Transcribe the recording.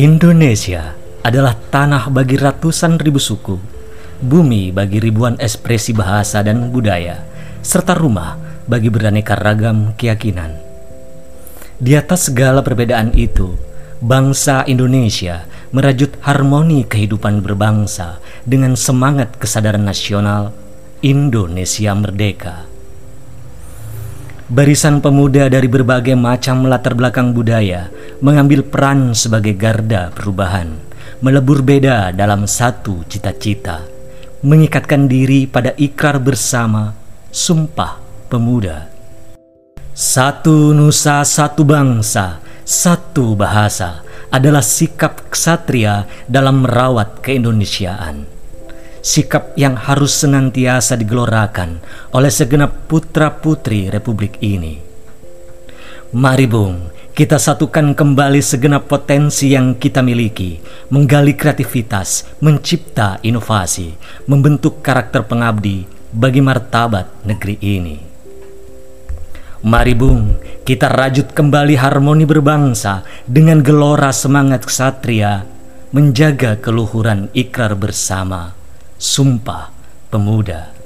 Indonesia adalah tanah bagi ratusan ribu suku, bumi bagi ribuan ekspresi bahasa dan budaya, serta rumah bagi beraneka ragam keyakinan. Di atas segala perbedaan itu, bangsa Indonesia merajut harmoni kehidupan berbangsa dengan semangat kesadaran nasional Indonesia Merdeka. Barisan pemuda dari berbagai macam latar belakang budaya mengambil peran sebagai garda perubahan, melebur beda dalam satu cita-cita, mengikatkan diri pada ikrar bersama, sumpah pemuda. Satu nusa, satu bangsa, satu bahasa adalah sikap ksatria dalam merawat keindonesiaan sikap yang harus senantiasa digelorakan oleh segenap putra-putri Republik ini. Mari Bung, kita satukan kembali segenap potensi yang kita miliki, menggali kreativitas, mencipta inovasi, membentuk karakter pengabdi bagi martabat negeri ini. Mari Bung, kita rajut kembali harmoni berbangsa dengan gelora semangat ksatria, menjaga keluhuran ikrar bersama Sumpah Pemuda